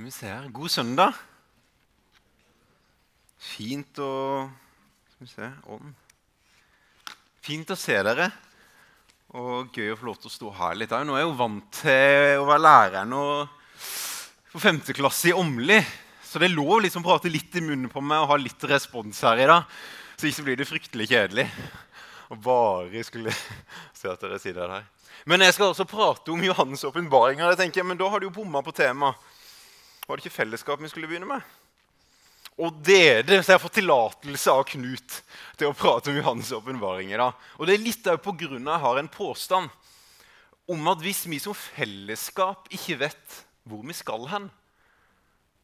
Skal vi se her. God søndag. Fint å Skal vi se ånd. Fint å se dere. Og gøy å få lov til å stå her litt. Nå er jeg jo vant til å være læreren på femte klasse i Åmli. Så det er lov liksom å prate litt i munnen på meg og ha litt respons her i dag. Så ikke blir det fryktelig kjedelig. Og bare skulle se at dere sier det her. Men jeg skal også prate om Johannes' åpenbaringer. Men da har du jo bomma på temaet. Var det ikke fellesskap vi skulle begynne med? Og dere, så jeg har fått tillatelse av Knut til å prate om Johannes' dag. Og det er litt òg pga. jeg har en påstand om at hvis vi som fellesskap ikke vet hvor vi skal hen,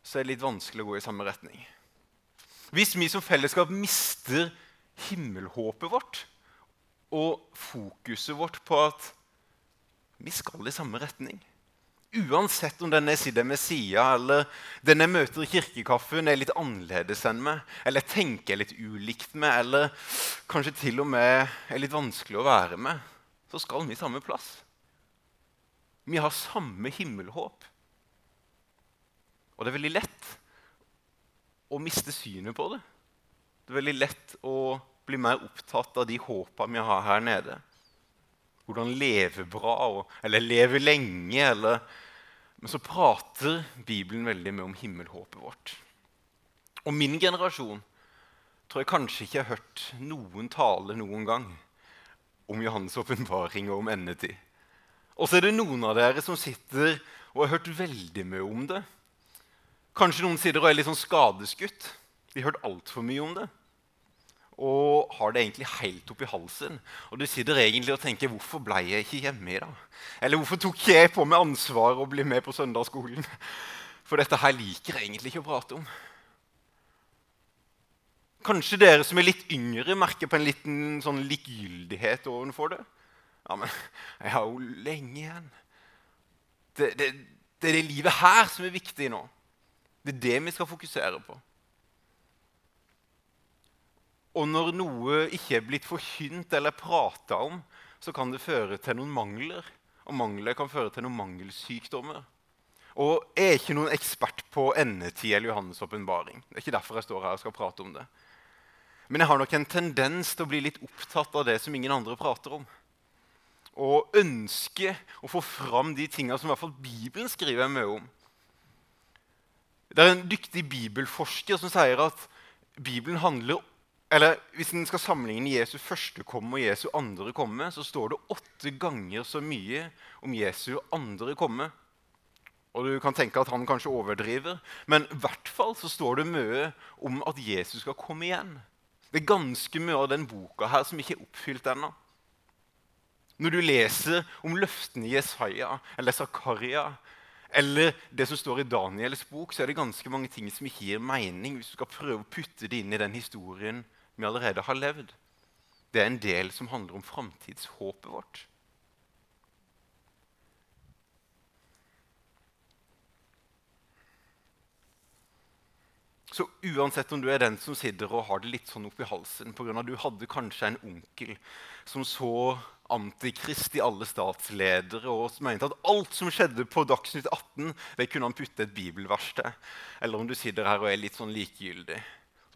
så er det litt vanskelig å gå i samme retning. Hvis vi som fellesskap mister himmelhåpet vårt og fokuset vårt på at vi skal i samme retning Uansett om den jeg sitter med sida, eller den jeg møter i kirkekaffen, er litt annerledes enn meg, eller jeg tenker litt ulikt med, eller kanskje til og med er litt vanskelig å være med, så skal vi samme plass. Vi har samme himmelhåp. Og det er veldig lett å miste synet på det. Det er veldig lett å bli mer opptatt av de håpa vi har her nede. Hvordan leve bra, eller leve lenge, eller men så prater Bibelen veldig mye om himmelhåpet vårt. Og min generasjon tror jeg kanskje ikke har hørt noen tale noen gang om Johannes' åpenbaring og om endetid. Og så er det noen av dere som sitter og har hørt veldig mye om det. Kanskje noen sitter og er litt sånn skadeskutt. De har hørt altfor mye om det og har det egentlig helt oppi halsen. Og du sitter egentlig og tenker 'Hvorfor ble jeg ikke hjemme i dag?' Eller 'Hvorfor tok jeg på meg ansvaret å bli med på søndagsskolen?' For dette her liker jeg egentlig ikke å prate om. Kanskje dere som er litt yngre, merker på en liten sånn likegyldighet overfor det. Ja, men jeg har jo lenge igjen. Det, det, det er det livet her som er viktig nå. Det er det vi skal fokusere på. Og når noe ikke er blitt forkynt eller prata om, så kan det føre til noen mangler. Og mangler kan føre til noen mangelsykdommer. Og Jeg er ikke noen ekspert på endetid eller Johannes' åpenbaring. Det er ikke derfor jeg står her og skal prate om det. Men jeg har nok en tendens til å bli litt opptatt av det som ingen andre prater om. Og ønske å få fram de tinga som i hvert fall Bibelen skriver mye om. Det er en dyktig bibelforsker som sier at Bibelen handler eller Hvis en skal sammenligne Jesu første komme og Jesu andre komme, så står det åtte ganger så mye om Jesu andre komme. Og du kan tenke at han kanskje overdriver, men i hvert fall så står det mye om at Jesus skal komme igjen. Det er ganske mye av den boka her som ikke er oppfylt ennå. Når du leser om løftene i Jesaja eller Zakaria, eller det som står i Daniels bok, så er det ganske mange ting som ikke gir mening hvis du skal prøve å putte det inn i den historien vi allerede har levd. Det er en del som handler om framtidshåpet vårt. Så uansett om du er den som sitter og har det litt sånn oppi halsen pga. du hadde kanskje en onkel som så antikrist i alle statsledere og som mente at alt som skjedde på Dagsnytt 18, det kunne han putte et bibelvers. Eller om du sitter her og er litt sånn likegyldig.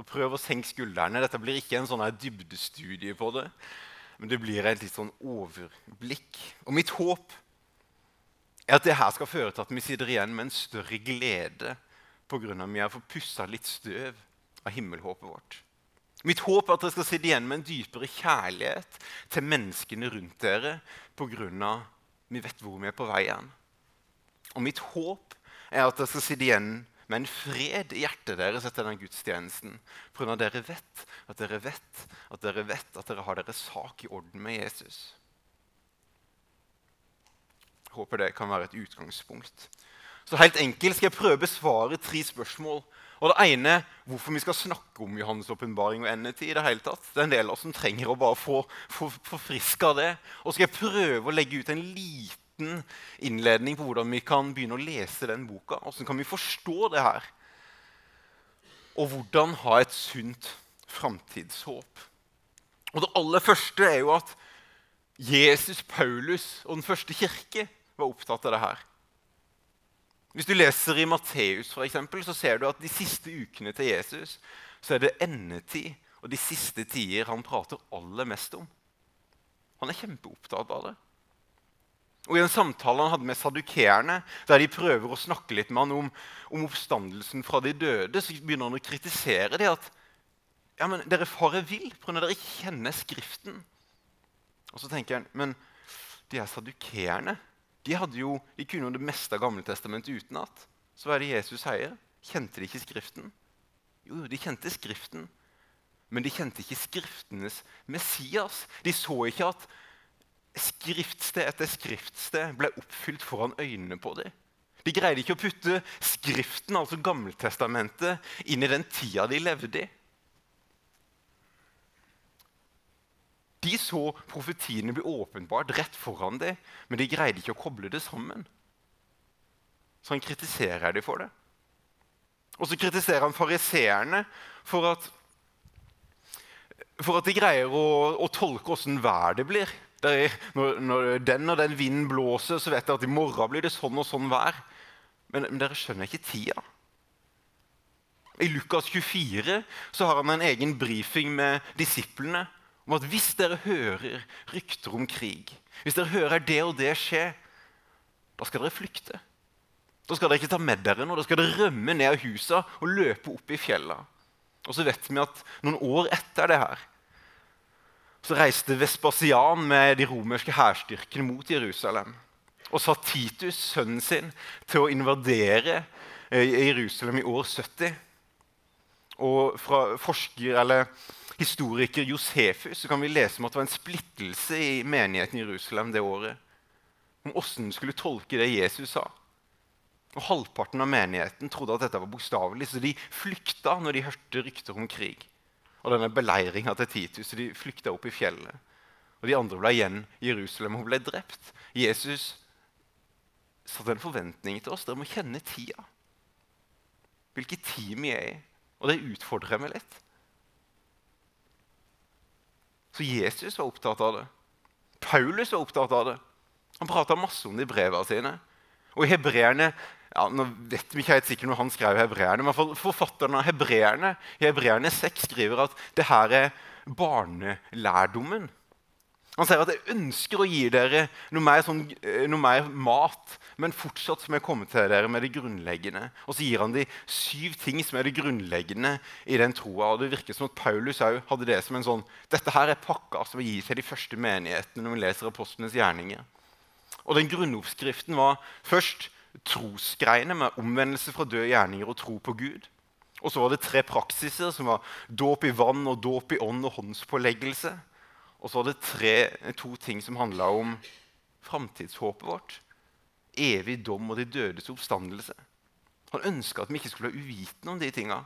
Så prøv å senke skuldrene. Dette blir ikke en sånn dybdestudie på det. Men det blir et litt sånn overblikk. Og mitt håp er at det her skal føre til at vi sitter igjen med en større glede pga. at vi har fått pussa litt støv av himmelhåpet vårt. Mitt håp er at dere skal sitte igjen med en dypere kjærlighet til menneskene rundt dere pga. vi vet hvor vi er på vei hen. Og mitt håp er at dere skal sitte igjen med en fred i hjertet deres etter den gudstjenesten. Pga. dere vet at dere vet at dere vet at dere har deres sak i orden med Jesus. Jeg håper det kan være et utgangspunkt. Så helt enkelt skal jeg prøve å besvare tre spørsmål. Og Det ene hvorfor vi skal snakke om Johannes' åpenbaring og endetid. i Det hele tatt. Det er en del av oss som trenger å bare få, forfriska det. Og skal jeg prøve å legge ut en liten liten innledning på hvordan vi kan begynne å lese den boka. Hvordan kan vi forstå det her? Og hvordan ha et sunt framtidshåp. Og Det aller første er jo at Jesus, Paulus og den første kirke var opptatt av det her. Hvis du leser i Matteus, for eksempel, så ser du at de siste ukene til Jesus så er det endetid og de siste tider han prater aller mest om. Han er kjempeopptatt av det. Og I en samtale han hadde med sadukeerne, der de prøver å snakke litt med han om, om oppstandelsen fra de døde, så begynner han å kritisere dem. at ja, men dere farer vill pga. dere ikke kjenner Skriften. Og så tenker han men de her sadukeerne de, jo, de kunne jo det meste av Gamle testamentet utenat. Så hva er det Jesus sier? Kjente de ikke Skriften? Jo, de kjente Skriften, men de kjente ikke Skriftenes Messias. De så ikke at skriftsted etter skriftsted ble oppfylt foran øynene på dem. De greide ikke å putte Skriften, altså Gammeltestamentet, inn i den tida de levde i. De så profetiene bli åpenbart rett foran dem, men de greide ikke å koble det sammen. Så han kritiserer dem for det. Og så kritiserer han fariseerne for at, for at de greier å, å tolke åssen vær det blir. Er, når, når, den og den vinden blåser, så vet jeg at i morgen blir det sånn og sånn vær. Men, men dere skjønner ikke tida. I Lukas 24 så har han en egen brifing med disiplene om at hvis dere hører rykter om krig, hvis dere hører det og det skje, da skal dere flykte. Da skal dere ikke ta med dere noe, da skal dere rømme ned av husa og løpe opp i fjella. Og så vet vi at noen år etter det her så reiste Vespasian med de romerske hærstyrkene mot Jerusalem og satt Titus, sønnen sin, til å invadere eh, Jerusalem i år 70. Og fra forsker eller historiker Josefus kan vi lese om at det var en splittelse i menigheten i Jerusalem det året. Om åssen en skulle tolke det Jesus sa. Og Halvparten av menigheten trodde at dette var bokstavelig, så de flykta når de hørte rykter om krig og denne beleiringa til Titus. De flykta opp i fjellet. Og de andre ble igjen i Jerusalem og ble drept. Jesus satte en forventning til oss. Dere må kjenne tida. Hvilket tid vi er i. Og det utfordrer meg litt. Så Jesus var opptatt av det. Paulus var opptatt av det. Han prata masse om det i brevene sine. Og i hebreerne ja, nå vet vi ikke helt sikkert når han skrev hebreerne, men forfatteren av hebreerne i hebreerne 6 skriver at det her er barnelærdommen. Han sier at 'jeg ønsker å gi dere noe mer, sånn, eh, noe mer mat', men fortsatt som jeg kommer til dere med det grunnleggende. Og så gir han de syv ting som er det grunnleggende i den troa. Og det virker som at Paulus òg hadde det som en sånn Dette her er pakka som gir til de første menighetene når vi leser apostlenes gjerninger. Og den grunnoppskriften var først trosgreiene med omvendelse fra døde gjerninger og tro på Gud. Og så var det tre praksiser, som var dåp i vann og dåp i ånd og håndspåleggelse. Og så var det tre, to ting som handla om framtidshåpet vårt. Evig dom og de dødes oppstandelse. Han ønska at vi ikke skulle være uvitende om de tinga.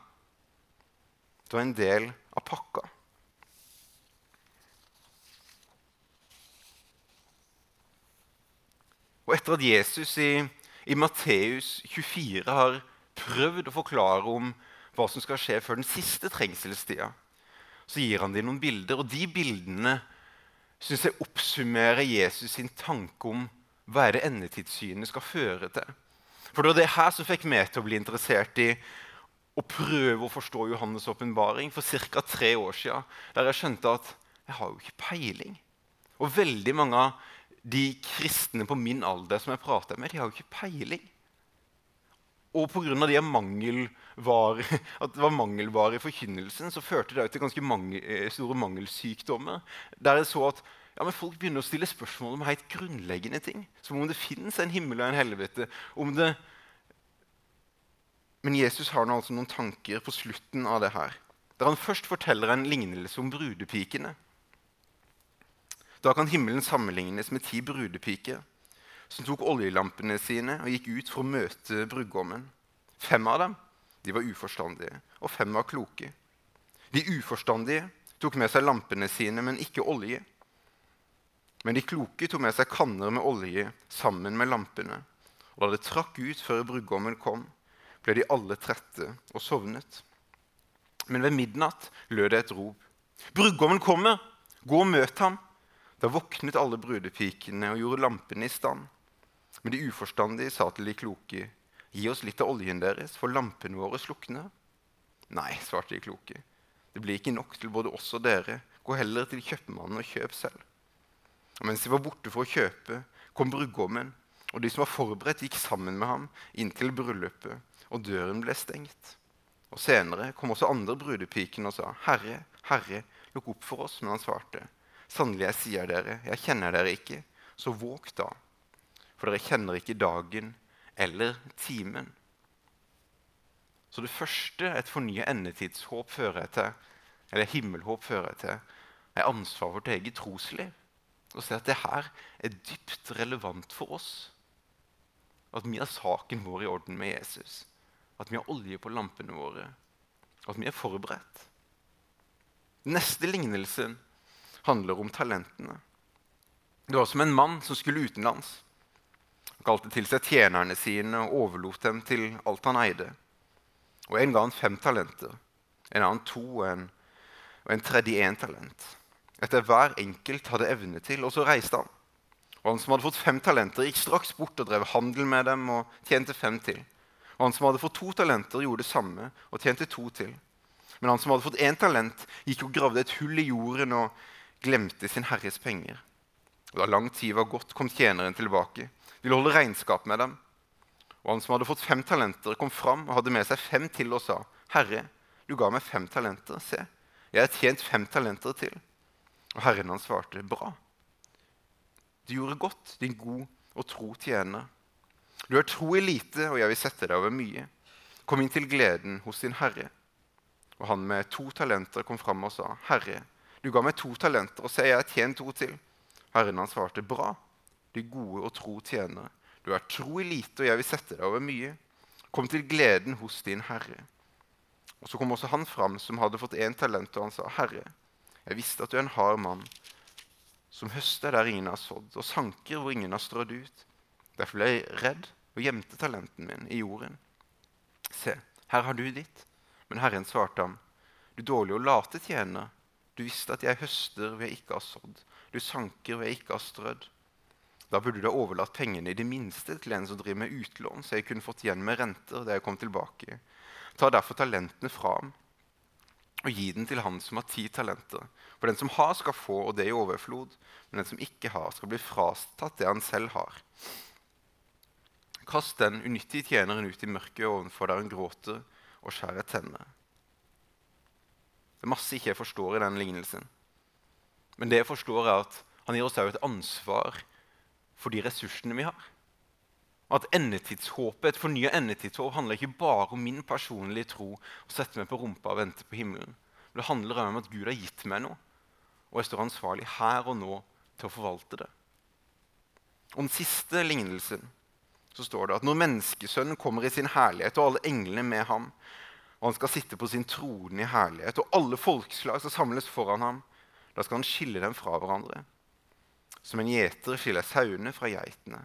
Det var en del av pakka. Og etter at Jesus i i Matteus 24 har prøvd å forklare om hva som skal skje før den siste trengselstida, så gir han dem noen bilder. Og de bildene syns jeg oppsummerer Jesus sin tanke om hva er det endetidssynet skal føre til. For det var det her som fikk meg til å bli interessert i å prøve å forstå Johannes' åpenbaring for ca. tre år siden, der jeg skjønte at jeg har jo ikke peiling. Og veldig mange av de kristne på min alder som jeg prater med, de har jo ikke peiling. Og pga. de at det var mangelvare i forkynnelsen, så førte det til ganske mange, eh, store mangelsykdommer. Der jeg så at ja, folk begynner å stille spørsmål om helt grunnleggende ting. Som om det fins en himmel og en helvete. det... Men Jesus har nå altså noen tanker på slutten av det her. Der han først forteller en lignelse om brudepikene. Da kan himmelen sammenlignes med ti brudepiker som tok oljelampene sine og gikk ut for å møte brudgommen. Fem av dem de var uforstandige, og fem var kloke. De uforstandige tok med seg lampene sine, men ikke olje. Men de kloke tok med seg kanner med olje sammen med lampene. Og da det trakk ut før brudgommen kom, ble de alle trette og sovnet. Men ved midnatt lød det et rop. Brudgommen kommer! Gå og møt ham! Da våknet alle brudepikene og gjorde lampene i stand. Men de uforstandige sa til de kloke, Gi oss litt av oljen deres, for lampene våre slukner. Nei, svarte de kloke. Det blir ikke nok til både oss og dere. Gå heller til kjøpmannen og kjøp selv. Og mens de var borte for å kjøpe, kom brudgommen, og de som var forberedt, gikk sammen med ham inn til bryllupet, og døren ble stengt. Og Senere kom også andre brudepiken og sa, 'Herre, Herre, lukk opp for oss.' Men han svarte, 'Sannelig, jeg sier dere, jeg kjenner dere ikke, så våg da.' For dere kjenner ikke dagen eller timen. Så det første et fornya endetidshåp fører til, eller himmelhåp fører til, er ansvar for vårt eget trosliv. Å se at det her er dypt relevant for oss. At vi har saken vår i orden med Jesus. At vi har olje på lampene våre. At vi er forberedt. Neste lignelsen handler om talentene. Det var som en mann som skulle utenlands. Han kalte til seg tjenerne sine og overlot dem til alt han eide. Og En ga han fem talenter, en annen to og en, og en tredje én talent. Etter hver enkelt hadde evne til, og så reiste han. Og Han som hadde fått fem talenter, gikk straks bort og drev handel med dem og tjente fem til. Og Han som hadde fått to talenter, gjorde det samme og tjente to til. Men han som hadde fått én talent, gikk og gravde et hull i jorden og glemte sin herres penger. Og Da lang tid var gått, kom tjeneren tilbake ville holde regnskap med dem. Og han som hadde fått fem talenter, kom fram og hadde med seg fem til og sa, 'Herre, du ga meg fem talenter. Se, jeg har tjent fem talenter til.' Og herren hans svarte, 'Bra. Du gjorde godt, din god og tro tjener.' 'Du har tro i lite, og jeg vil sette deg over mye.' 'Kom inn til gleden hos din herre.' Og han med to talenter kom fram og sa, 'Herre, du ga meg to talenter, og se, jeg har tjent to til.' Herren han svarte, 'Bra de gode og tro tjenere. Du er tro i lite, og jeg vil sette deg over mye. Kom til gleden hos din Herre. Og Så kom også han fram som hadde fått én talent, og han sa, Herre, jeg visste at du er en hard mann, som høster der ingen har sådd, og sanker hvor ingen har strødd ut. Derfor ble jeg redd og gjemte talenten min i jorden. Se, her har du ditt. Men Herren svarte ham, du dårlige og late tjener. Du visste at jeg høster hvor jeg ikke har sådd, du sanker hvor jeg ikke har strødd. Da burde du ha overlatt pengene i det minste til en som driver med utlån, så jeg kunne fått igjen med renter da jeg kom tilbake. Ta derfor talentene fra ham og gi den til han som har ti talenter. For den som har, skal få, og det i overflod. Men den som ikke har, skal bli frastatt det han selv har. Kast den unyttige tjeneren ut i mørket ovenfor der hun gråter og skjærer tenner. Det er masse ikke jeg forstår i den lignelsen. Men det jeg forstår, er at han gir oss også et ansvar for de ressursene vi har. At endetidshåpet, Et fornya endetidshåp handler ikke bare om min personlige tro og sette meg på rumpa og vente på himmelen. Men det handler om at Gud har gitt meg noe, og jeg står ansvarlig her og nå til å forvalte det. Om siste lignelsen så står det at når menneskesønnen kommer i sin herlighet, og alle englene med ham, og han skal sitte på sin trone i herlighet, og alle folkeslag skal samles foran ham, da skal han skille dem fra hverandre som en gjeter skiller sauene fra geitene.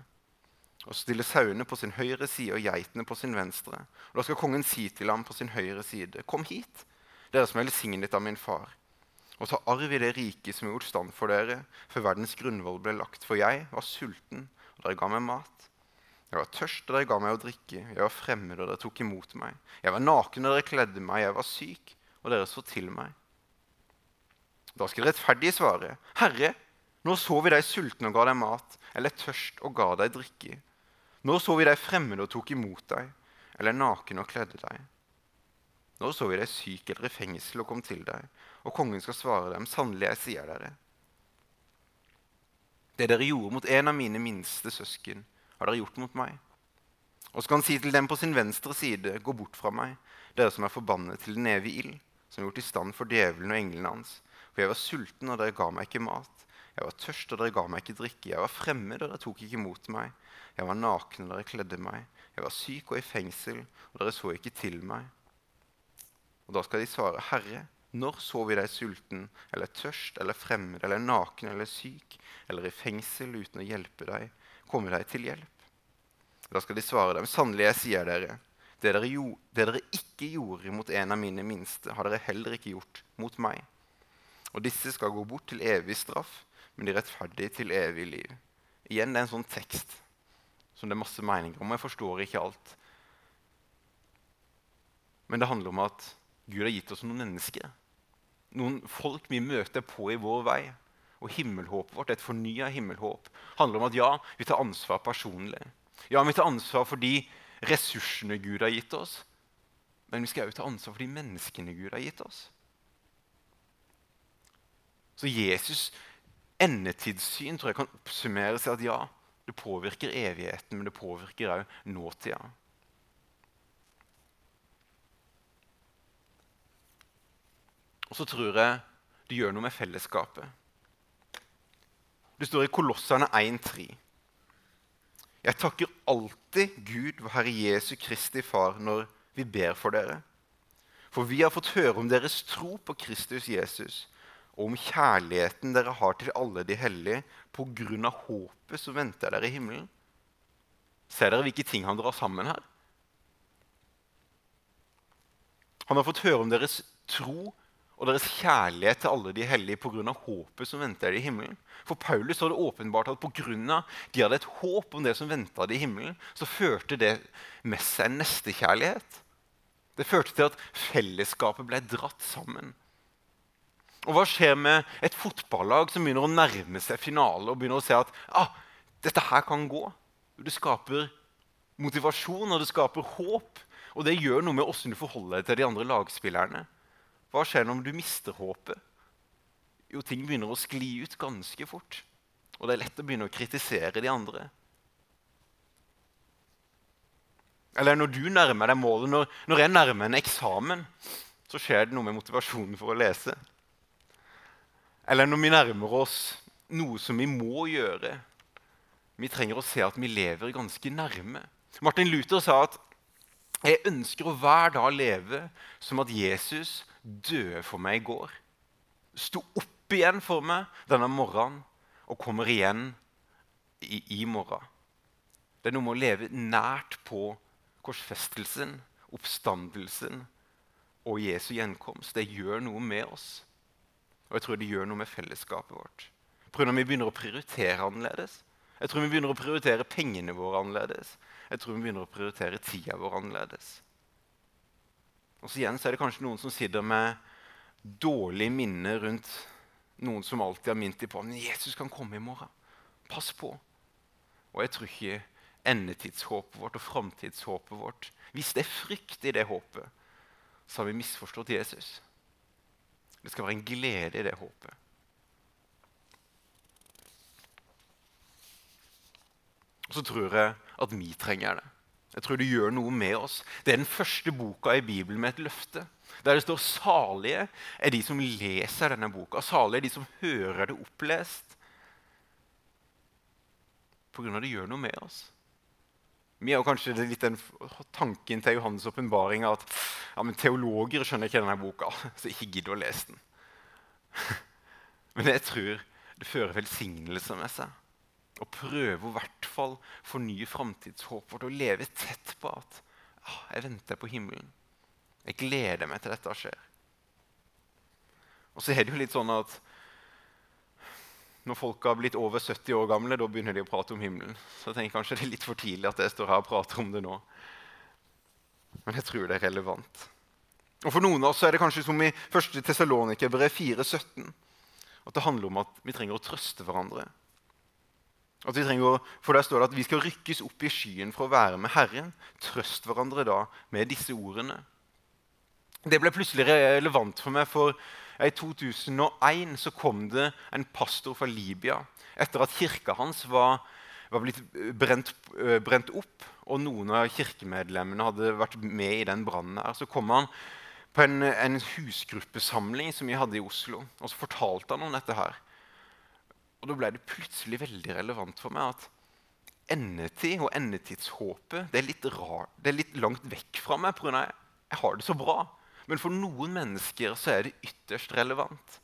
Og stiller sauene på sin høyre side og geitene på sin venstre. Og Da skal kongen si til ham på sin høyre side.: Kom hit, dere som er velsignet av min far, og ta arv i det riket som er gjort stand for dere, før verdens grunnvoll ble lagt. For jeg var sulten, og dere ga meg mat. Jeg var tørst, og dere ga meg å drikke. Jeg var fremmed, og dere tok imot meg. Jeg var naken, og dere kledde meg. Jeg var syk, og dere så til meg. Da skal rettferdige svare, Herre, nå så vi deg sulten og ga deg mat, eller tørst og ga deg drikke. Nå så vi deg fremmed og tok imot deg, eller naken og kledde deg. Nå så vi deg syk eller i fengsel og kom til deg, og kongen skal svare dem, sannelig, jeg sier dere. Det dere gjorde mot en av mine minste søsken, har dere gjort mot meg. Og så kan han si til dem på sin venstre side, gå bort fra meg, dere som er forbannet til den evige ild, som er gjort i stand for djevelen og englene hans. For jeg var sulten, og dere ga meg ikke mat. Jeg var tørst, og dere ga meg ikke drikke. Jeg var fremmed, og dere tok ikke imot meg. Jeg var naken, og dere kledde meg. Jeg var syk og i fengsel, og dere så ikke til meg. Og da skal de svare, Herre, når så vi deg sulten eller tørst eller fremmed eller naken eller syk eller i fengsel uten å hjelpe deg, komme deg til hjelp? Da skal de svare dem, sannelig, jeg sier dere, det dere, jo, det dere ikke gjorde mot en av mine minste, har dere heller ikke gjort mot meg. Og disse skal gå bort til evig straff, men de rettferdige til evig liv. Igjen det er en sånn tekst som det er masse meninger om. Jeg forstår ikke alt. Men det handler om at Gud har gitt oss noen mennesker. Noen folk vi møter på i vår vei. Og himmelhåpet vårt, et fornya himmelhåp, handler om at ja, vi tar ansvar personlig. Ja, vi tar ansvar for de ressursene Gud har gitt oss. Men vi skal også ta ansvar for de menneskene Gud har gitt oss. Så Jesus' endetidssyn tror jeg kan oppsummeres i at ja, det påvirker evigheten, men det påvirker òg nåtida. Og så tror jeg det gjør noe med fellesskapet. Det står i Kolosserne 1,3. Jeg takker alltid Gud, vår Herre Jesu Kristi Far, når vi ber for dere. For vi har fått høre om deres tro på Kristus Jesus og om kjærligheten dere har til alle de hellige på grunn av håpet som venter dere i himmelen. Ser dere hvilke ting han drar sammen her? Han har fått høre om deres tro og deres kjærlighet til alle de hellige pga. håpet som venter dem i himmelen. For Paulus så det åpenbart at pga. de hadde et håp om det som venta dem i himmelen, så førte det med seg en nestekjærlighet. Det førte til at fellesskapet ble dratt sammen. Og hva skjer med et fotballag som begynner å nærme seg finale og begynner å se at ah, dette her kan gå? Det skaper motivasjon og det skaper håp. Og det gjør noe med hvordan du forholder deg til de andre lagspillerne. Hva skjer når du mister håpet? Jo, ting begynner å skli ut ganske fort. Og det er lett å begynne å kritisere de andre. Eller når du nærmer deg målet, når, når jeg nærmer en eksamen, så skjer det noe med motivasjonen for å lese. Eller når vi nærmer oss noe som vi må gjøre. Vi trenger å se at vi lever ganske nærme. Martin Luther sa at jeg ønsker å hver dag leve som at Jesus døde for meg i går. Sto opp igjen for meg denne morgenen og kommer igjen i, i morgen. Det er noe med å leve nært på korsfestelsen, oppstandelsen og Jesu gjenkomst. Det gjør noe med oss. Og jeg tror det gjør noe med fellesskapet vårt. Tror vi begynner å prioritere annerledes. Jeg tror vi begynner å prioritere pengene våre annerledes. Jeg tror vi begynner å prioritere tida vår annerledes. Og så igjen så er det kanskje noen som sitter med dårlige minner rundt noen som alltid har minnet dem på at Jesus kan komme i morgen. Pass på. Og jeg tror ikke endetidshåpet vårt og framtidshåpet vårt Hvis det er frykt i det håpet, så har vi misforstått Jesus. Det skal være en glede i det håpet. Og så tror jeg at vi trenger det. Jeg tror det gjør noe med oss. Det er den første boka i Bibelen med et løfte. Der det står 'salige er de som leser denne boka'. Salige er de som hører det opplest. På grunn av det gjør noe med oss. Vi har kanskje litt den tanken til Johannes' åpenbaring at ja, men teologer skjønner ikke denne boka, så ikke gidd å lese den. Men jeg tror det fører velsignelse med seg. Å prøve å hvert fall fornye framtidshåpet og leve tett på at ah, jeg venter på himmelen. Jeg gleder meg til dette skjer. Og så er det jo litt sånn at når folk har blitt over 70 år gamle, da begynner de å prate om himmelen. Så jeg tenker kanskje det er litt for tidlig at jeg står her og prater om det nå. Men jeg tror det er relevant. Og For noen av oss er det kanskje som i 1. Tessalonikerbrev 4,17. At det handler om at vi trenger å trøste hverandre. At vi trenger, for Der står det at vi skal rykkes opp i skyen for å være med Herren. Trøst hverandre da med disse ordene. Det ble plutselig relevant for meg, for i 2001 så kom det en pastor fra Libya etter at kirka hans var, var blitt brent, eh, brent, opp, og noen av kirkemedlemmene hadde vært med i den brannen. Så kom han på en, en, husgruppesamling som vi hadde i Oslo, og så fortalte han om dette her. Og Da ble det plutselig veldig relevant for meg at endetid og endetidshåpet det er litt, rar, det er litt langt vekk fra meg pga. jeg har det så bra. Men for noen mennesker så er det ytterst relevant.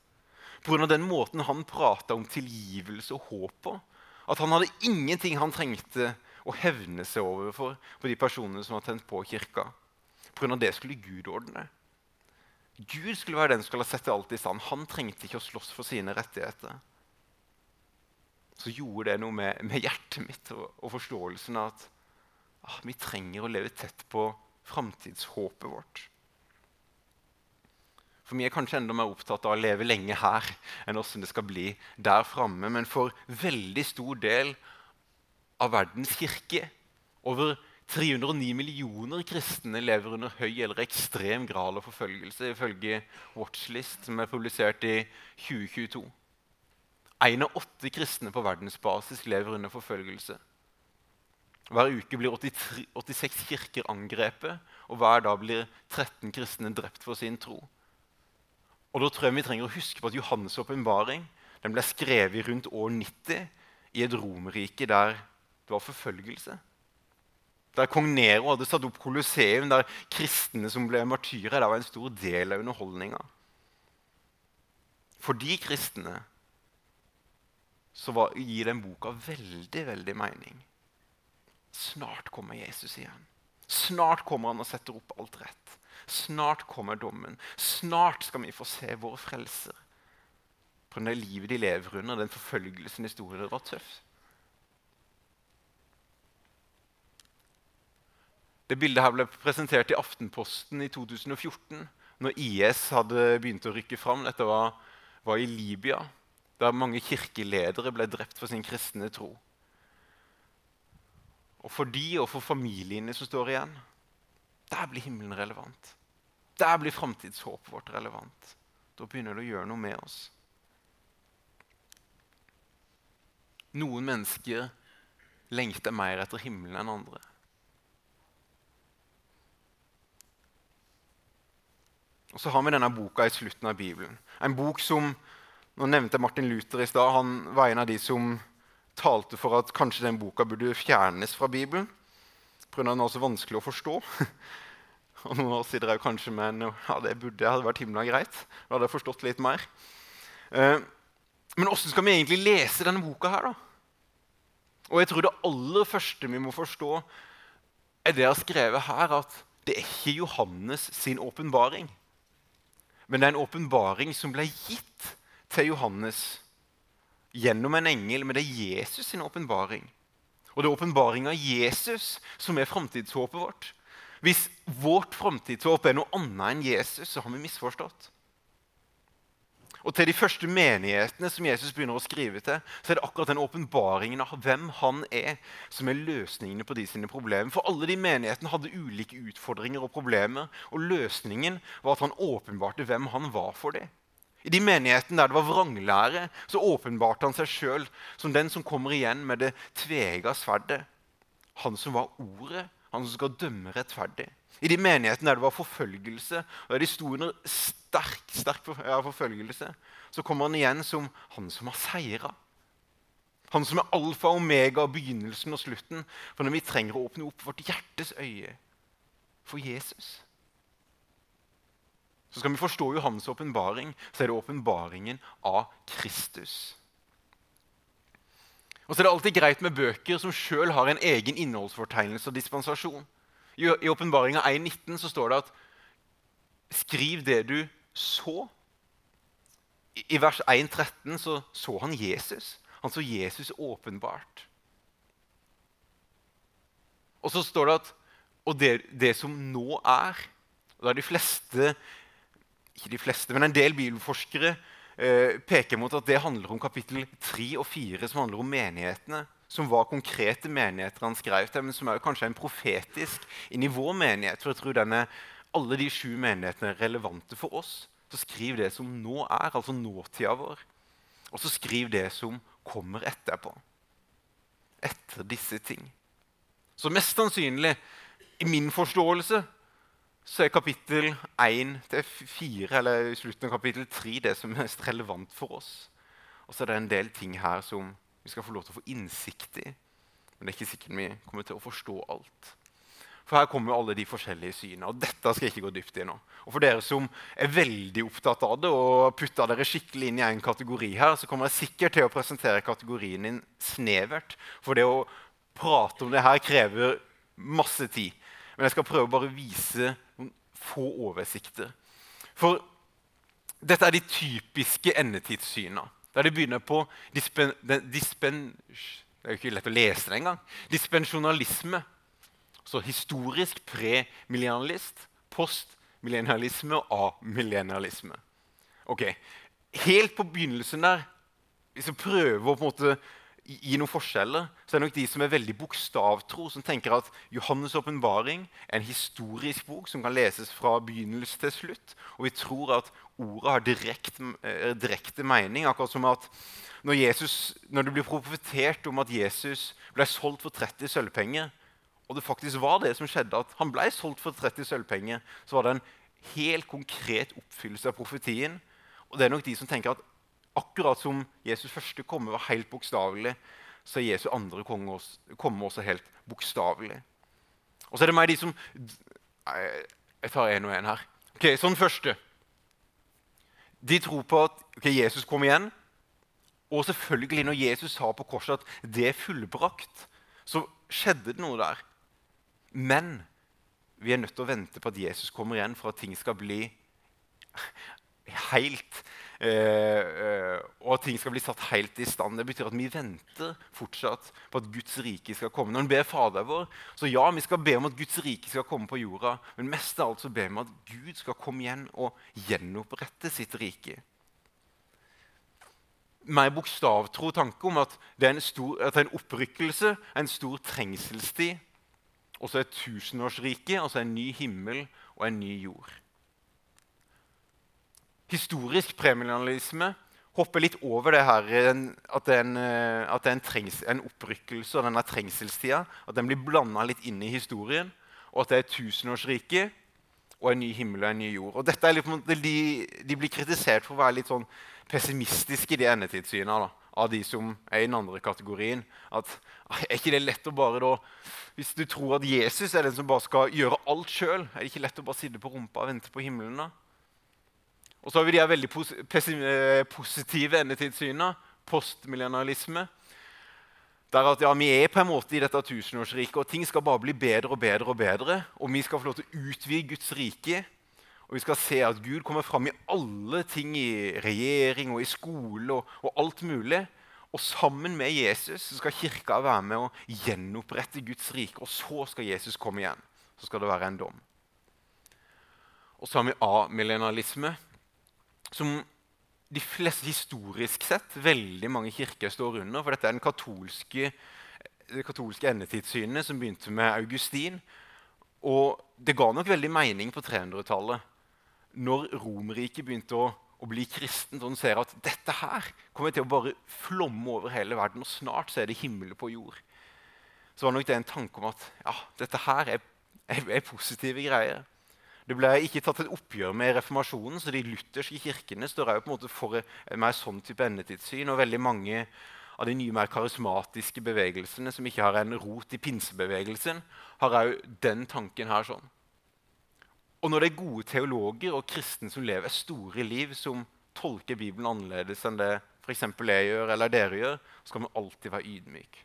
Pga. den måten han prata om tilgivelse og håp på. At han hadde ingenting han trengte å hevne seg over for på de personene som var tent på kirka. Pga. det skulle Gud ordne. Gud skulle være den som skulle sette alt i stand. Han trengte ikke å slåss for sine rettigheter. Så gjorde det noe med, med hjertet mitt og, og forståelsen av at ah, vi trenger å leve tett på framtidshåpet vårt. For vi er kanskje enda mer opptatt av å leve lenge her enn hvordan det skal bli der framme. Men for veldig stor del av verdens kirke, over 309 millioner kristne, lever under høy eller ekstrem grad av forfølgelse, ifølge Watchlist, som er publisert i 2022. Én av åtte kristne på verdensbasis lever under forfølgelse. Hver uke blir 83, 86 kirker angrepet, og hver dag blir 13 kristne drept for sin tro. Og Da tror jeg vi trenger å huske på at Johannes' åpenbaring ble skrevet rundt år 90 i et romerrike der det var forfølgelse. Der kong Nero hadde satt opp Colosseum, der kristne som ble martyrer, det var en stor del av underholdninga. For de kristne så var, gir den boka veldig, veldig mening. Snart kommer Jesus igjen. Snart kommer han og setter opp alt rett. Snart kommer dommen. Snart skal vi få se vår frelser. På det livet de lever under, den forfølgelsen historien det var tøff. Det bildet her ble presentert i Aftenposten i 2014, når IS hadde begynt å rykke fram. Dette var, var i Libya, der mange kirkeledere ble drept for sin kristne tro. Og for de og for familiene som står igjen, der blir himmelen relevant. Der blir framtidshåpet vårt relevant. Da begynner det å gjøre noe med oss. Noen mennesker lengter mer etter himmelen enn andre. Og Så har vi denne boka i slutten av Bibelen. En bok som nå nevnte Martin Luther i stad. Han var en av de som talte for at kanskje den boka burde fjernes fra Bibelen. Pga. den var så vanskelig å forstå. Og noen oss sitter kanskje med en, ja, det burde hadde vært himla greit. Da hadde jeg forstått litt mer. Eh, men åssen skal vi egentlig lese denne boka her, da? Og jeg tror det aller første vi må forstå, er det jeg har skrevet her, at det er ikke Johannes sin åpenbaring. Men det er en åpenbaring som ble gitt til Johannes gjennom en engel, men det er Jesus sin åpenbaring. Og det er åpenbaringa av Jesus som er framtidshåpet vårt. Hvis vårt framtidshåp er noe annet enn Jesus, så har vi misforstått. Og Til de første menighetene som Jesus begynner å skrive til, så er det akkurat den åpenbaringen av hvem han er, som er løsningene på de sine problemer. For alle de menighetene hadde ulike utfordringer og problemer, og løsningen var at han åpenbarte hvem han var for dem. I de menighetene der det var vranglære, så åpenbarte han seg sjøl som den som kommer igjen med det tvega sverdet. Han som var ordet, han som skal dømme rettferdig. I de menighetene der det var forfølgelse, og der de sto under sterk, sterk forfølgelse, så kommer han igjen som han som har seira. Han som er alfa og omega, begynnelsen og slutten. For når vi trenger å åpne opp vårt hjertes øye for Jesus så skal vi forstå Johannes' åpenbaring, så er det åpenbaringen av Kristus. Og så er det alltid greit med bøker som sjøl har en egen innholdsfortegnelse og dispensasjon. I åpenbaringa 1.19 så står det at 'skriv det du så'. I vers 1.13 så så han Jesus. Han så Jesus åpenbart. Og så står det at og det, det som nå er og da er de fleste ikke de fleste, men en del bibelforskere eh, peker mot at det handler om kapittel 3 og 4, som handler om menighetene. Som var konkrete menigheter han skrev til, men som er kanskje en profetisk i vår menighet. For jeg tror denne, alle de sju menighetene er relevante for oss. Så skriv det som nå er, altså nåtida vår. Og så skriv det som kommer etterpå. Etter disse ting. Så mest sannsynlig, i min forståelse, så er kapittel 1 til 4, eller slutten av kapittel 3, det som er mest relevant for oss. Og så er det en del ting her som vi skal få lov til å få innsikt i. Men det er ikke sikkert vi kommer til å forstå alt. For her kommer jo alle de forskjellige synene. Og dette skal jeg ikke gå dypt i nå. Og for dere som er veldig opptatt av det og putter dere skikkelig inn i en kategori her, så kommer jeg sikkert til å presentere kategorien din snevert. For det å prate om det her krever masse tid. Men jeg skal prøve å bare vise noen få oversikter. For dette er de typiske endetidssyna. Der de begynner på dispen, dispen, Det er jo ikke lett å lese det engang. Dispensjonalisme. Så historisk premillennialist, postmillennialisme og amillennialisme. Ok, Helt på begynnelsen der, hvis vi prøver å på en måte gi noen forskjeller, så er det nok de som er veldig bokstavtro, som tenker at Johannes' åpenbaring er en historisk bok som kan leses fra begynnelse til slutt. Og vi tror at ordet har direkte, eh, direkte mening. Akkurat som at når, Jesus, når det blir profetert om at Jesus ble solgt for 30 sølvpenger, og det faktisk var det som skjedde, at han ble solgt for 30 sølvpenger, så var det en helt konkret oppfyllelse av profetien. Og det er nok de som tenker at Akkurat som Jesus' første komme var helt bokstavelig, så er Jesu andre komme også helt bokstavelig. Og så er det meg de som Jeg tar én og én her. Ok, Sånn første. De tror på at okay, Jesus kom igjen. Og selvfølgelig, når Jesus sa på korset at det er fullbrakt, så skjedde det noe der. Men vi er nødt til å vente på at Jesus kommer igjen for at ting skal bli helt Eh, eh, og at ting skal bli satt helt i stand. Det betyr at vi venter fortsatt på at Guds rike skal komme. Når vi ber Fader vår, så ja, vi skal be om at Guds rike skal komme på jorda. Men mest av alt så ber vi at Gud skal komme igjen og gjenopprette sitt rike. Mer bokstavtro tanke om at det er en, stor, at det er en opprykkelse, en stor trengselstid. Og så er tusenårsriket, altså en ny himmel og en ny jord. Historisk premillennialisme hopper litt over det her, at det er en, eh, at det er en, trengs, en opprykkelse av denne trengselstida. At den blir blanda litt inn i historien, og at det er tusenårsriket og en ny himmel og en ny jord. Og dette er litt, de, de, blir kritisert for å være litt sånn pessimistiske i de endetidssyna av de som er i den andre kategorien. At, er ikke det lett å bare da, Hvis du tror at Jesus er den som bare skal gjøre alt sjøl, er det ikke lett å bare sitte på rumpa og vente på himmelen? da? Og så har vi de veldig pos positive endetidssynene. postmillennialisme. Der at ja, Vi er på en måte i dette tusenårsriket, og ting skal bare bli bedre og bedre. Og bedre, og vi skal få lov til å utvide Guds rike. Og vi skal se at Gud kommer fram i alle ting, i regjering og i skole og, og alt mulig. Og sammen med Jesus skal Kirka være med å gjenopprette Guds rike. Og så skal Jesus komme igjen. Så skal det være en dom. Og så har vi amillennialisme som de fleste historisk sett veldig mange kirker står under. For dette er den katolske, det katolske endetidssynet som begynte med Augustin. Og det ga nok veldig mening på 300-tallet, når Romerriket begynte å, å bli kristent. Og en ser at dette her kommer til å bare flomme over hele verden, og snart så er det himmel på jord. Så var nok det en tanke om at ja, dette her er, er, er positive greier. Det ble ikke tatt et oppgjør med reformasjonen, så de lutherske kirkene står også på en måte for et mer sånn type endetidssyn. Og veldig mange av de nye, mer karismatiske bevegelsene som ikke har en rot i pinsebevegelsen, har òg den tanken her sånn. Og når det er gode teologer og kristne som lever store liv, som tolker Bibelen annerledes enn det f.eks. jeg gjør, eller dere gjør, så skal man alltid være ydmyk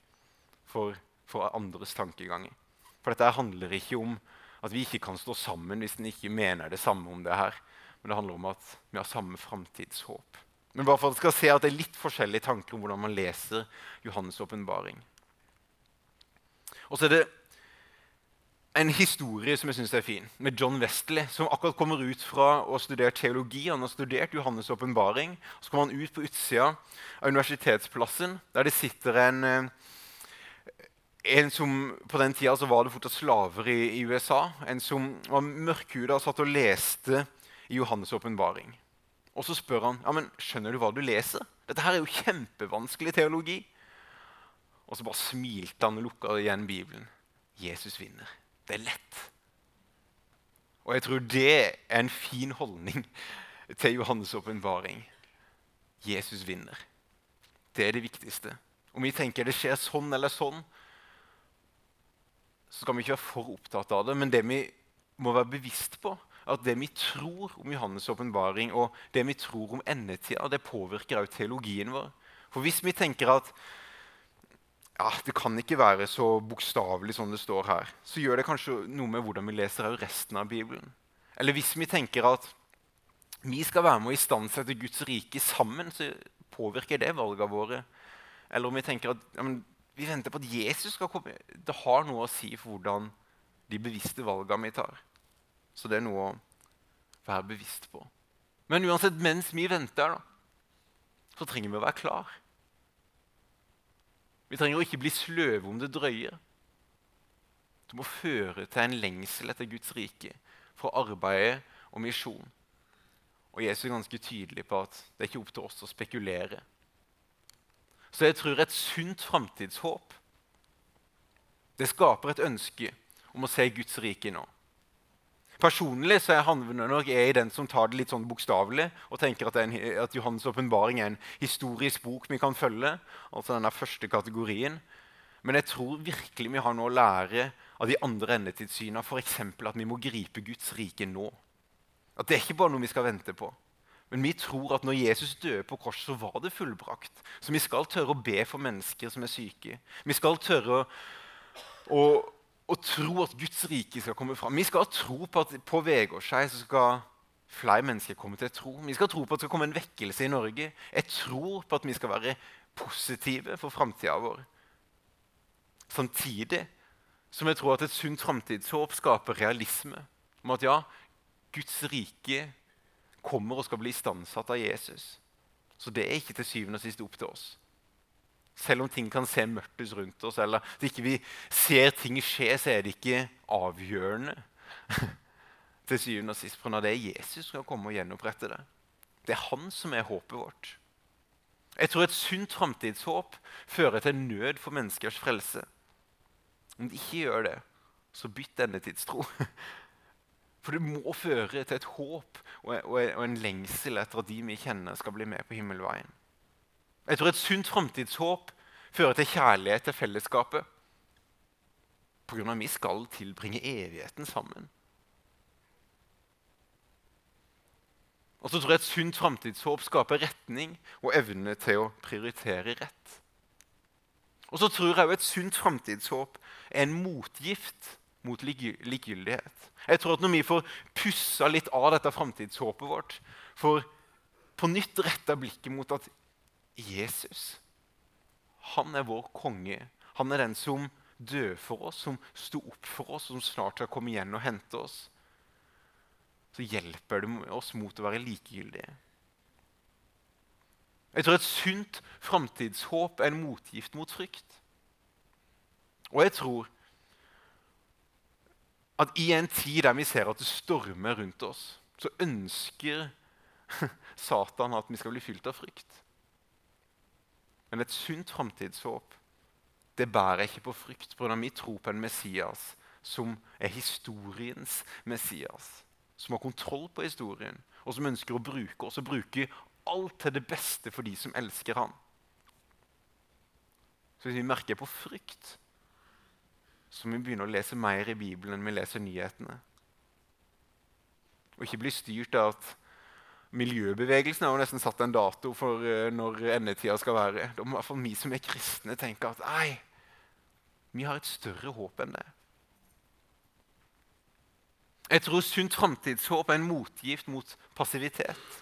for, for andres tankeganger. For dette handler ikke om at vi ikke kan stå sammen hvis en ikke mener det samme om det her. Men det handler om at vi har samme framtidshåp. Men bare for at skal se at det er litt forskjellige tanker om hvordan man leser Johannes' åpenbaring. Og så er det en historie som jeg synes er fin, med John Wesley, som akkurat kommer ut fra å ha studert teologi. Han har studert Johannes' åpenbaring. Så kommer han ut på utsida av universitetsplassen, der det sitter en eh, en som På den tida var det fortsatt slaver i, i, USA. En som var mørkhuda og satt og leste i Johannes' åpenbaring. Og så spør han ja, men skjønner du hva du leser. Dette her er jo kjempevanskelig teologi. Og så bare smilte han og lukka igjen Bibelen. Jesus vinner. Det er lett. Og jeg tror det er en fin holdning til Johannes' åpenbaring. Jesus vinner. Det er det viktigste. Om vi tenker det skjer sånn eller sånn, så skal vi ikke være for opptatt av det. Men det vi må være bevisst på, at det vi tror om Johannes' åpenbaring og det vi tror om endetida, det påvirker også teologien vår. For hvis vi tenker at ja, det kan ikke være så bokstavelig som det står her, så gjør det kanskje noe med hvordan vi leser resten av Bibelen. Eller hvis vi tenker at vi skal være med å istandsette Guds rike sammen, så påvirker det valgene våre. Eller om vi tenker at ja, vi venter på at Jesus skal komme. Det har noe å si for hvordan de bevisste valgene vi tar. Så det er noe å være bevisst på. Men uansett, mens vi venter, da, så trenger vi å være klar. Vi trenger å ikke bli sløve om det drøye. Det må føre til en lengsel etter Guds rike for arbeidet og misjon. Og Jesus er ganske tydelig på at det er ikke opp til oss å spekulere. Så jeg tror et sunt framtidshåp det skaper et ønske om å se Guds rike nå. Personlig så er havner nok jeg den som tar det litt sånn bokstavelig og tenker at, en, at Johannes' åpenbaring er en historisk bok vi kan følge. altså denne første kategorien. Men jeg tror virkelig vi har noe å lære av de andre endetidssynene. F.eks. at vi må gripe Guds rike nå. At det er ikke bare noe vi skal vente på. Men vi tror at når Jesus døde på korset, så var det fullbrakt. Så vi skal tørre å be for mennesker som er syke. Vi skal tørre å, å, tro at Guds rike skal komme fram. Vi skal tro på at på Vegårshei skal flere mennesker komme til tro. Vi skal tro på at det skal komme en vekkelse i Norge. Jeg tror på at vi skal være positive for framtida vår. Samtidig som jeg tror at et sunt framtidshåp skaper realisme. Om at ja, Guds rike kommer og skal bli istandsatt av Jesus. Så det er ikke til syvende og sist opp til oss. Selv om ting kan se mørkt ut rundt oss, eller at ikke vi ser ting skje, så er det ikke avgjørende til syvende og sist. For når det er Jesus som skal komme og gjenopprette det. Det er han som er håpet vårt. Jeg tror et sunt framtidshåp fører til nød for menneskers frelse. Om de ikke gjør det, så bytt denne tidstro. For det må føre til et håp og en lengsel etter at de vi kjenner, skal bli med på himmelveien. Jeg tror et sunt framtidshåp fører til kjærlighet til fellesskapet. Av at vi skal tilbringe evigheten sammen. Og så tror jeg et sunt framtidshåp skaper retning og evne til å prioritere rett. Og så tror jeg også et sunt framtidshåp er en motgift mot likegyldighet. Jeg tror at Når vi får pussa litt av dette framtidshåpet vårt, får på nytt retta blikket mot at Jesus han er vår konge. Han er den som døde for oss, som sto opp for oss, som snart skal komme igjen og hente oss. Så hjelper det oss mot å være likegyldige. Jeg tror et sunt framtidshåp er en motgift mot frykt. Og jeg tror at i en tid der vi ser at det stormer rundt oss, så ønsker Satan at vi skal bli fylt av frykt. Men et sunt framtidshåp det bærer ikke på frykt pga. vi tror på en Messias som er historiens Messias. Som har kontroll på historien, og som ønsker å bruke oss og bruke alt til det beste for de som elsker ham. Så hvis vi merker på frykt, så må vi begynne å lese mer i Bibelen enn vi leser nyhetene. Og ikke bli styrt av at miljøbevegelsen har jo nesten satt en dato for uh, når endetida skal være. Da må i hvert fall vi som er kristne, tenke at nei, vi har et større håp enn det. Jeg tror sunt framtidshåp er en motgift mot passivitet.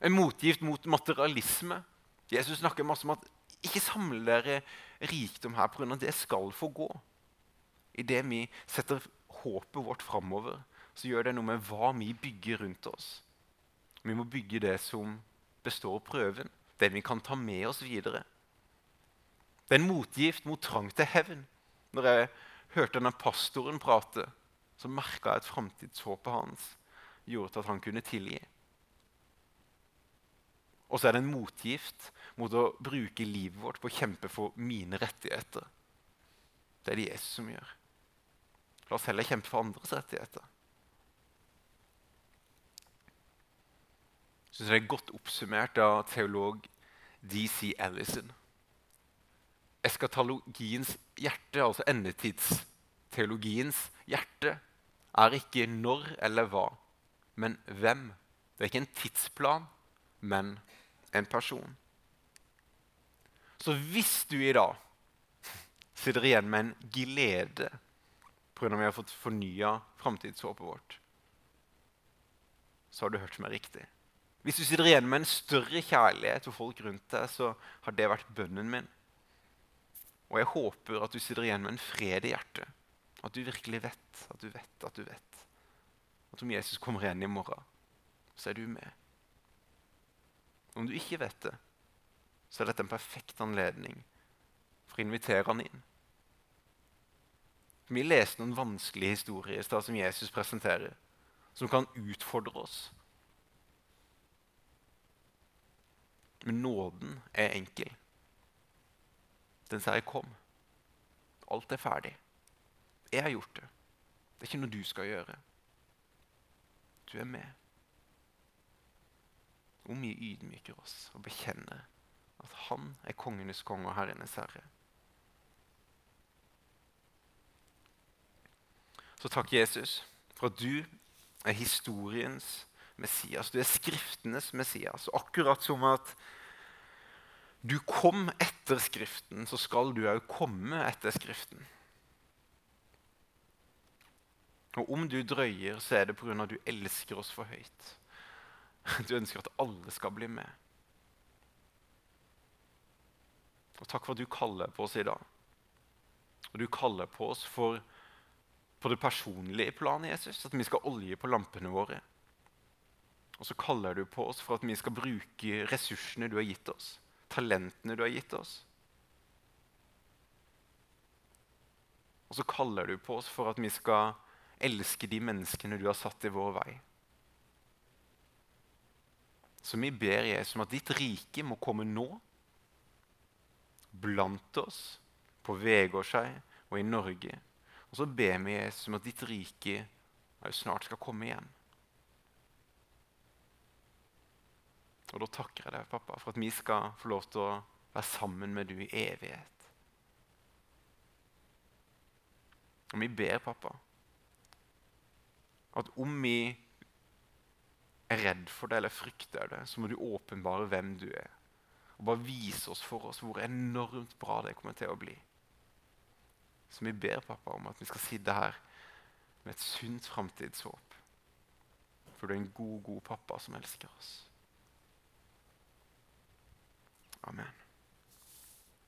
En motgift mot materialisme. Jesus snakker masse om at ikke samle dere rikdom her pga. det skal få gå. Idet vi setter håpet vårt framover, så gjør det noe med hva vi bygger rundt oss. Vi må bygge det som består prøven, det vi kan ta med oss videre. Det er en motgift mot trang til hevn. Når jeg hørte denne pastoren prate, så merka jeg at framtidshåpet hans gjorde at han kunne tilgi. Og så er det en motgift mot å bruke livet vårt på å kjempe for mine rettigheter. Det er det Jesus som gjør. La oss heller kjempe for andres rettigheter. Jeg synes Det er godt oppsummert av teolog D.C. Ellison. Eskatologiens hjerte, altså endetidsteologiens hjerte, er ikke når eller hva, men hvem. Det er ikke en tidsplan, men en person. Så hvis du i dag sitter igjen med en glede pga. vi har fått fornya framtidshåpet vårt, så har du hørt meg riktig. Hvis du sitter igjen med en større kjærlighet for folk rundt deg, så har det vært bønnen min. Og jeg håper at du sitter igjen med en fred i hjertet. At du virkelig vet, at du vet, at du vet at om Jesus kommer igjen i morgen, så er du med. Om du ikke vet det, så er dette en perfekt anledning for å invitere han inn. Vi leser noen vanskelige historier som Jesus presenterer, som kan utfordre oss. Men nåden er enkel. Den sier 'kom'. Alt er ferdig. Jeg har gjort det. Det er ikke noe du skal gjøre. Du er med. Hvor mye ydmyker oss og bekjenner at han er kongenes konge og herrenes herre. Så takk, Jesus, for at du er historiens Messias. Du er Skriftenes Messias. Og akkurat som at du kom etter Skriften, så skal du òg komme etter Skriften. Og om du drøyer, så er det pga. at du elsker oss for høyt. Du ønsker at alle skal bli med. Og takk for at du kaller på oss i dag. Og du kaller på oss for på det personlige planet, Jesus, at vi skal olje på lampene våre. Og så kaller du på oss for at vi skal bruke ressursene du har gitt oss talentene du har gitt oss. Og så kaller du på oss for at vi skal elske de menneskene du har satt i vår vei. Så vi ber Jesus om at ditt rike må komme nå, blant oss, på Vegårshei og i Norge. Og så ber vi Jesus om at ditt rike snart skal komme igjen. Og da takker jeg deg, pappa, for at vi skal få lov til å være sammen med du i evighet. Og vi ber, pappa, at om vi er redd for det eller frykter det, så må du åpenbare hvem du er. Og bare vise oss for oss hvor enormt bra det kommer til å bli. Så vi ber pappa om at vi skal sitte her med et sunt framtidshåp. For du er en god, god pappa som elsker oss. Amen.